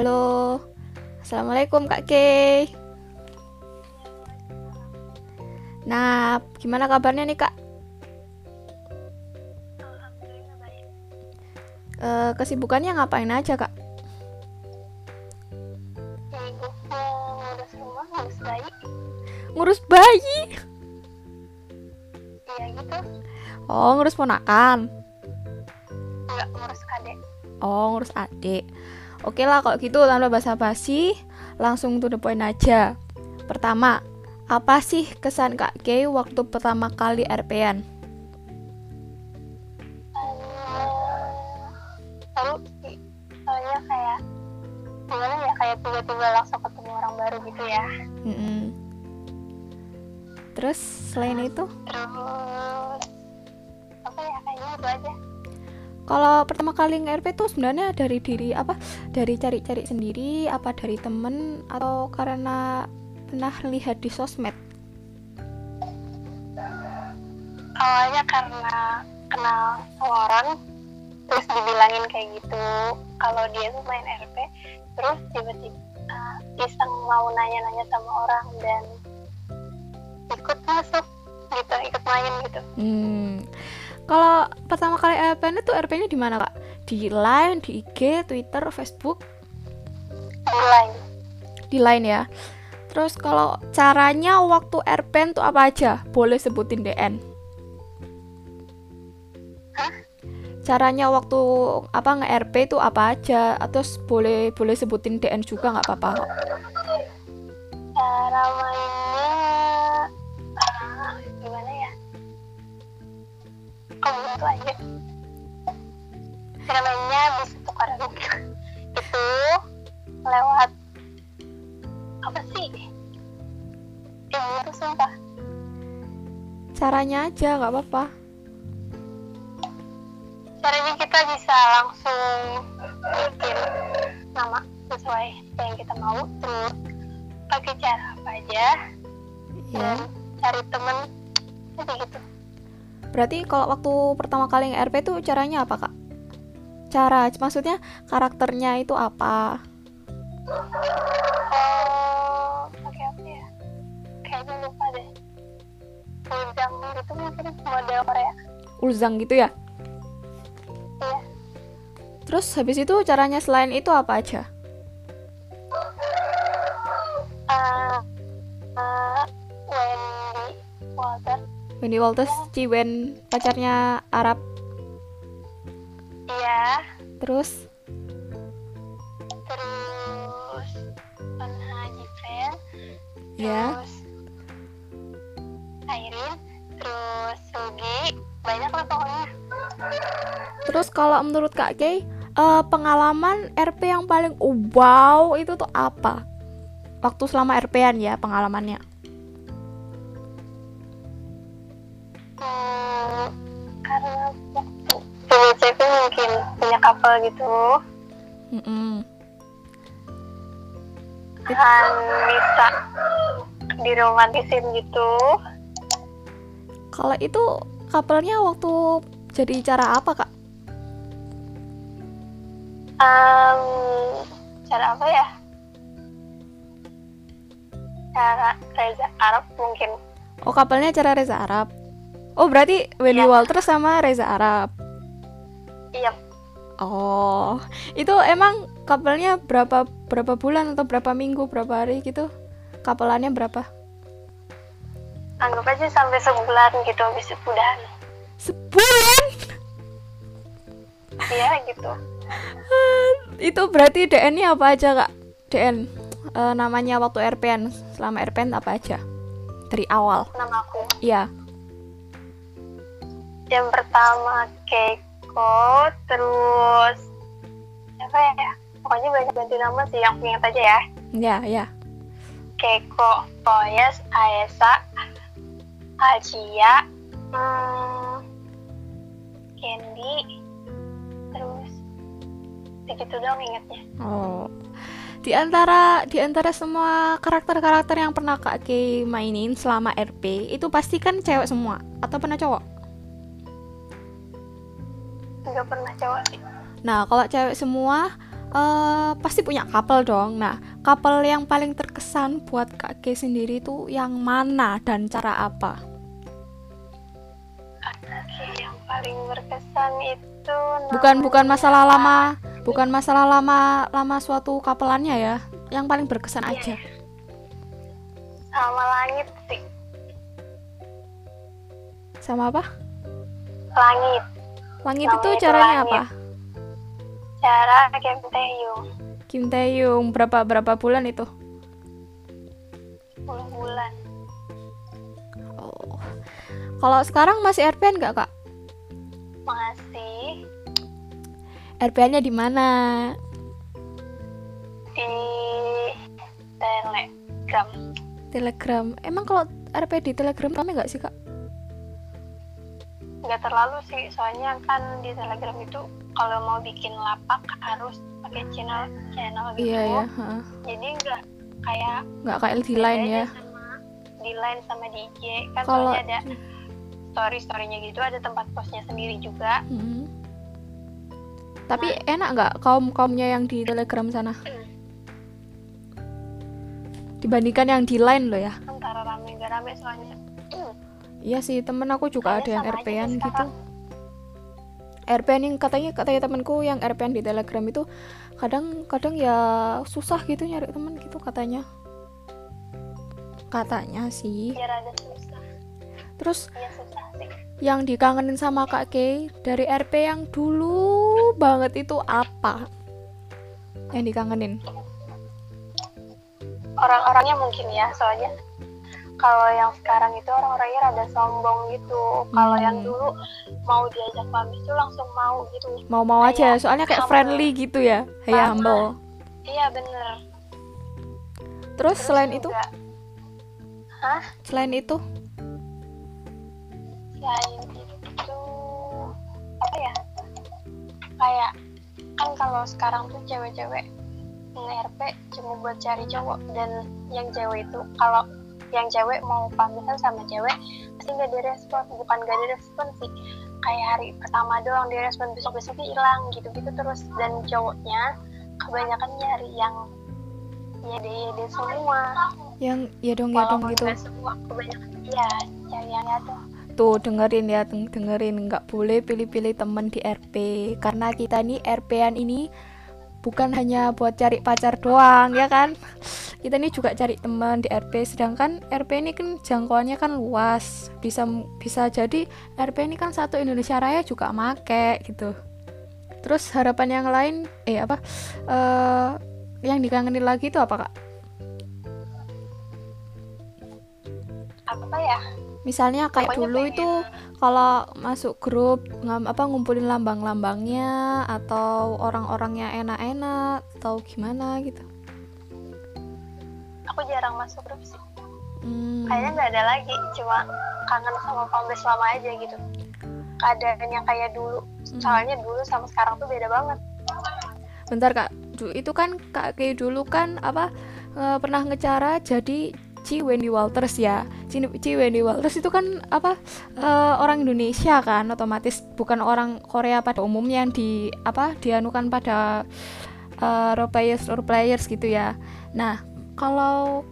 Halo. Assalamualaikum Kak Kay. Nah, gimana kabarnya nih Kak? Uh, kesibukannya ngapain aja Kak? ngurus bayi. Ngurus bayi? Iya gitu. Oh, ngurus ponakan. Enggak ngurus adek. Oh, ngurus adik. Oke lah kalau gitu tanpa basa-basi, langsung to the point aja. Pertama, apa sih kesan Kak Kay waktu pertama kali RP-an? Lalu soalnya kayak gimana ya kayak tiba-tiba langsung ketemu orang baru gitu ya. Mm -mm. Terus selain itu? Terus apa ya kayaknya itu aja. Kalau pertama kali nge-RP tuh sebenarnya dari diri apa? Dari cari-cari sendiri apa dari temen atau karena pernah lihat di sosmed? Awalnya karena kenal orang terus dibilangin kayak gitu kalau dia tuh main RP terus tiba-tiba uh, iseng mau nanya-nanya sama orang dan ikut masuk gitu ikut main gitu Hmm. Kalau pertama kali RP itu RP-nya di mana kak? Di Line, di IG, Twitter, Facebook? di line Di Line ya. Terus kalau caranya waktu RP tuh apa aja? Boleh sebutin DN. Hah? Caranya waktu apa nge-RP itu apa aja? Atau boleh boleh sebutin DN juga nggak apa-apa kok. cara oh gitu aja. Cara mainnya bisa tukaran itu lewat apa sih? Ini tuh sumpah. Caranya aja nggak apa-apa. caranya kita bisa langsung bikin nama sesuai yang kita mau terus pakai cara apa aja Ya. dan cari temen jadi gitu Berarti kalau waktu pertama kali nge-RP itu caranya apa kak? Cara, maksudnya karakternya itu apa? oh pakai apa ya kayaknya lupa deh Ujang gitu mungkin model Korea Ulzang gitu ya? iya Terus habis itu caranya selain itu apa aja? Wendy Walters, Ciwen, pacarnya Arab. iya Terus, terus Anha Jifren ya. terus Airin terus Sugi banyak lah pokoknya Terus kalau menurut Kak Kay, eh, pengalaman RP yang paling wow itu tuh apa? Waktu selama RP-an ya pengalamannya. Couple gitu Mm-mm. kan bisa diromantisin gitu Kalau itu couple-nya waktu jadi cara apa Kak? Em, cara apa ya cara Reza Arab mungkin Oh couple-nya cara Reza Arab. Oh berarti Wendy Iya. Walters sama Reza Arab. iya Oh, itu emang couple-nya berapa berapa bulan atau berapa minggu, berapa hari gitu? Kapelannya berapa? anggap aja sampai sebulan gitu habis itu udahan Sebulan. iya gitu itu berarti DN-nya apa aja, Kak? DN eh, namanya waktu RPN, selama RPN apa aja? Dari awal. nama aku Iya. yang pertama Keiko terus apa ya pokoknya banyak ganti nama sih yang ingat aja ya Iya, iya. Keiko Poyes Aesa Acia hmm, Candy terus begitu dong ingatnya Oh. Di antara di antara semua karakter-karakter yang pernah Kak Kay mainin selama RP, itu pasti kan cewek semua atau pernah cowok? Cowok Nah, kalau cewek semua uh, pasti punya couple dong. Nah, couple yang paling terkesan buat Kak G sendiri itu yang mana dan cara apa? Yang paling berkesan itu bukan bukan masalah lama, bukan masalah lama lama suatu kapelannya ya. Yang paling berkesan iya, aja. Sama langit sih. Sama apa? Langit. Langit itu caranya langit. apa? Cara Kim Taeyong. Kim Taeyong berapa berapa bulan itu? 10 bulan. Oh. Kalau sekarang masih RPN nggak kak? Masih. RPN-nya di mana? Di Telegram. Telegram. Emang kalau RP di Telegram rame nggak sih kak? Nggak terlalu sih soalnya kan di telegram itu kalau mau bikin lapak harus pakai channel channel gitu. Iya, iya. Jadi nggak kayak nggak kayak di line ya? sama, di line sama di IG kan kalo... soalnya ada story storynya gitu ada tempat postnya sendiri juga. Hmm. tapi nah. enak nggak kaum kaumnya yang di telegram sana? Dibandingkan yang di line lo ya? Antara rame gak rame soalnya Iya sih, temen aku juga ada yang RPN gitu. RPN yang katanya katanya temenku yang RPN di Telegram itu kadang kadang ya susah gitu nyari temen gitu katanya. Katanya sih. Ya susah. Terus ya, susah sih. yang dikangenin sama Kak Kay dari RP yang dulu banget itu apa? Yang dikangenin? Orang-orangnya mungkin ya, soalnya kalau yang sekarang itu orang-orangnya rada sombong gitu. Kalau hmm. yang dulu mau diajak pamit tuh langsung mau gitu. Mau-mau aja soalnya kayak humble. friendly gitu ya. Kayak humble. Iya bener. Terus, terus selain juga, itu Hah? selain itu? Selain itu apa ya? Kayak kan kalau sekarang tuh cewek-cewek nge-RP cuma buat cari cowok. Dan yang cewek itu kalau yang cewek mau pamitan sama cewek pasti nggak direspon. Bukan nggak direspon sih. Kayak hari pertama doang direspon besok besoknya hilang gitu gitu terus. Dan cowoknya kebanyakan nyari yang ya deh ya deh semua. Yang ya dong ya dong gitu. semua kebanyakan ya cari yang ya dong tuh dengerin ya dengerin. Nggak boleh pilih-pilih temen di RP karena kita nih RP-an ini bukan hanya buat cari pacar doang ya kan? Kita ini juga cari teman di RP sedangkan RP ini kan jangkauannya kan luas. Bisa bisa jadi RP ini kan satu Indonesia Raya juga make gitu. Terus harapan yang lain eh apa uh, yang dikangenin lagi itu apa kak? Apa ya misalnya kayak Pokoknya dulu pengen. itu kalau masuk grup ngam, apa ngumpulin lambang-lambangnya atau orang-orangnya enak-enak atau gimana gitu aku jarang masuk grup sih hmm. kayaknya nggak ada lagi cuma kangen sama pamres lama aja gitu keadaannya kayak dulu hmm. soalnya dulu sama sekarang tuh beda banget bentar kak itu kan kak kayak dulu kan apa e, pernah ngecara jadi Ci Wendy Walters ya. Ci, Ci Wendy Walters itu kan apa uh, orang Indonesia kan otomatis bukan orang Korea pada umumnya yang di apa dianukan pada uh, role players role players gitu ya. Nah kalau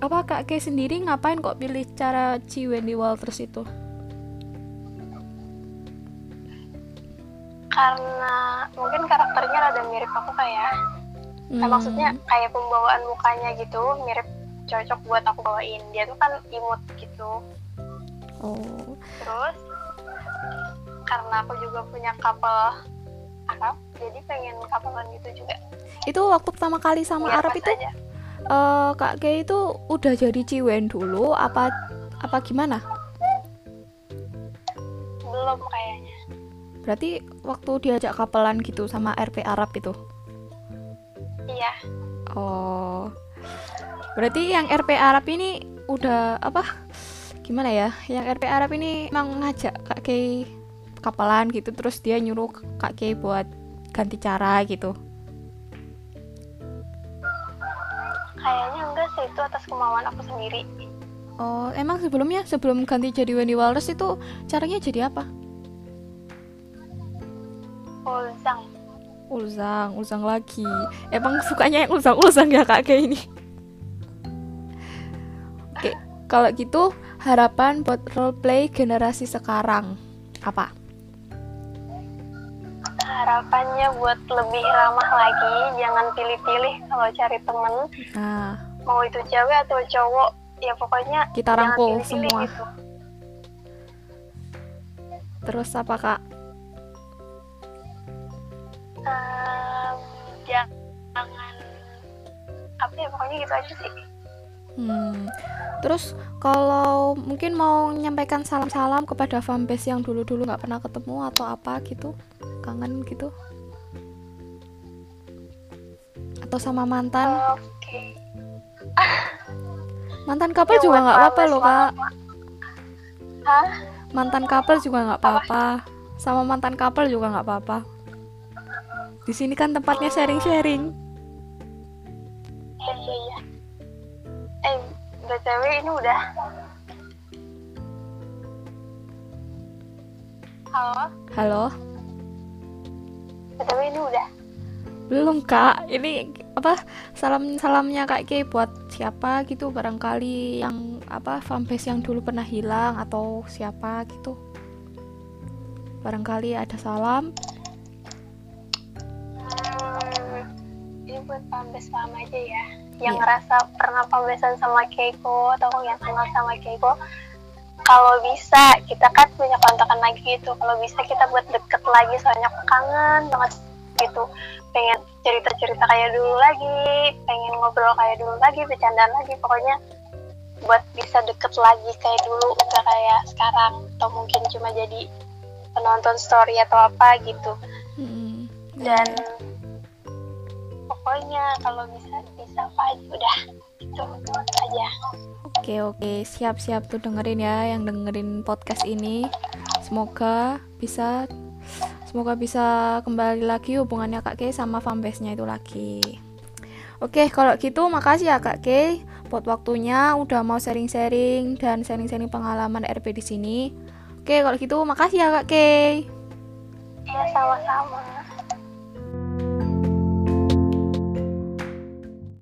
apa kak Kay sendiri ngapain kok pilih cara Ci Wendy Walters itu? Karena mungkin karakternya rada mirip aku kayak hmm. nah, maksudnya kayak pembawaan mukanya gitu mirip cocok buat aku bawain. Dia tuh kan imut gitu. Oh. Terus karena aku juga punya couple Arab jadi pengen couplean gitu juga. Itu waktu pertama kali sama Biar Arab itu uh, kak Kay itu udah jadi ciwen dulu apa apa gimana? Belum kayaknya. Berarti waktu diajak kapelan gitu sama RP Arab itu iya. Oh Berarti yang RP Arab ini udah apa? Gimana ya? Yang RP Arab ini emang ngajak Kak Kay kapalan gitu terus dia nyuruh Kak Kay buat ganti cara gitu. Kayaknya enggak sih itu atas kemauan aku sendiri. Oh, emang sebelumnya sebelum ganti jadi Wendy Walters itu caranya jadi apa? Ulzang. Ulzang, Ulzang lagi. Emang sukanya yang Ulzang-Ulzang ya kak kayak ini. Kalau gitu harapan buat roleplay generasi sekarang apa? harapannya buat lebih ramah lagi jangan pilih-pilih kalau cari temen Nah, mau itu cewek atau cowok ya pokoknya Kita rangkul pilih-pilih semua. gitu. terus apa kak? Em, jangan apa ya pokoknya gitu aja sih Hmm. Terus kalau mungkin mau menyampaikan salam-salam kepada fanbase yang dulu-dulu nggak pernah ketemu atau apa gitu, kangen gitu, atau sama mantan, mantan couple Ya, juga nggak apa-apa loh kak, hah? Mantan couple juga nggak apa-apa, sama mantan couple juga nggak apa-apa. Di sini kan tempatnya sharing-sharing. iya iya iya. Eh btw ini udah halo Halo, btw ini udah belum kak. Ini apa salam-salamnya kak Kay buat siapa gitu barangkali yang apa fanbase yang dulu pernah hilang atau siapa gitu. Barangkali ada salam. Hmm, ini buat pambes lama aja ya yang Iya. ngerasa pernah pambesan sama Keiko atau yang kenal sama Keiko kalau bisa kita kan punya kontakan lagi gitu. Kalau bisa kita buat deket lagi soalnya aku kangen banget gitu. Pengen cerita-cerita kayak dulu lagi pengen ngobrol kayak dulu lagi bercandaan lagi. Pokoknya buat bisa deket lagi kayak dulu udah kayak sekarang. Atau mungkin cuma jadi penonton story atau apa gitu. Hmm, dan pokoknya kalau bisa bisa apa aja udah itu Oke oke siap-siap tuh dengerin ya yang dengerin podcast ini. Semoga bisa semoga bisa kembali lagi hubungannya Kak Kay sama fanbase-nya itu lagi. Oke, kalau gitu makasih ya Kak Kay buat waktunya udah mau sharing-sharing dan sharing-sharing pengalaman RP di sini. Oke, kalau gitu makasih ya Kak Kay. ya sama-sama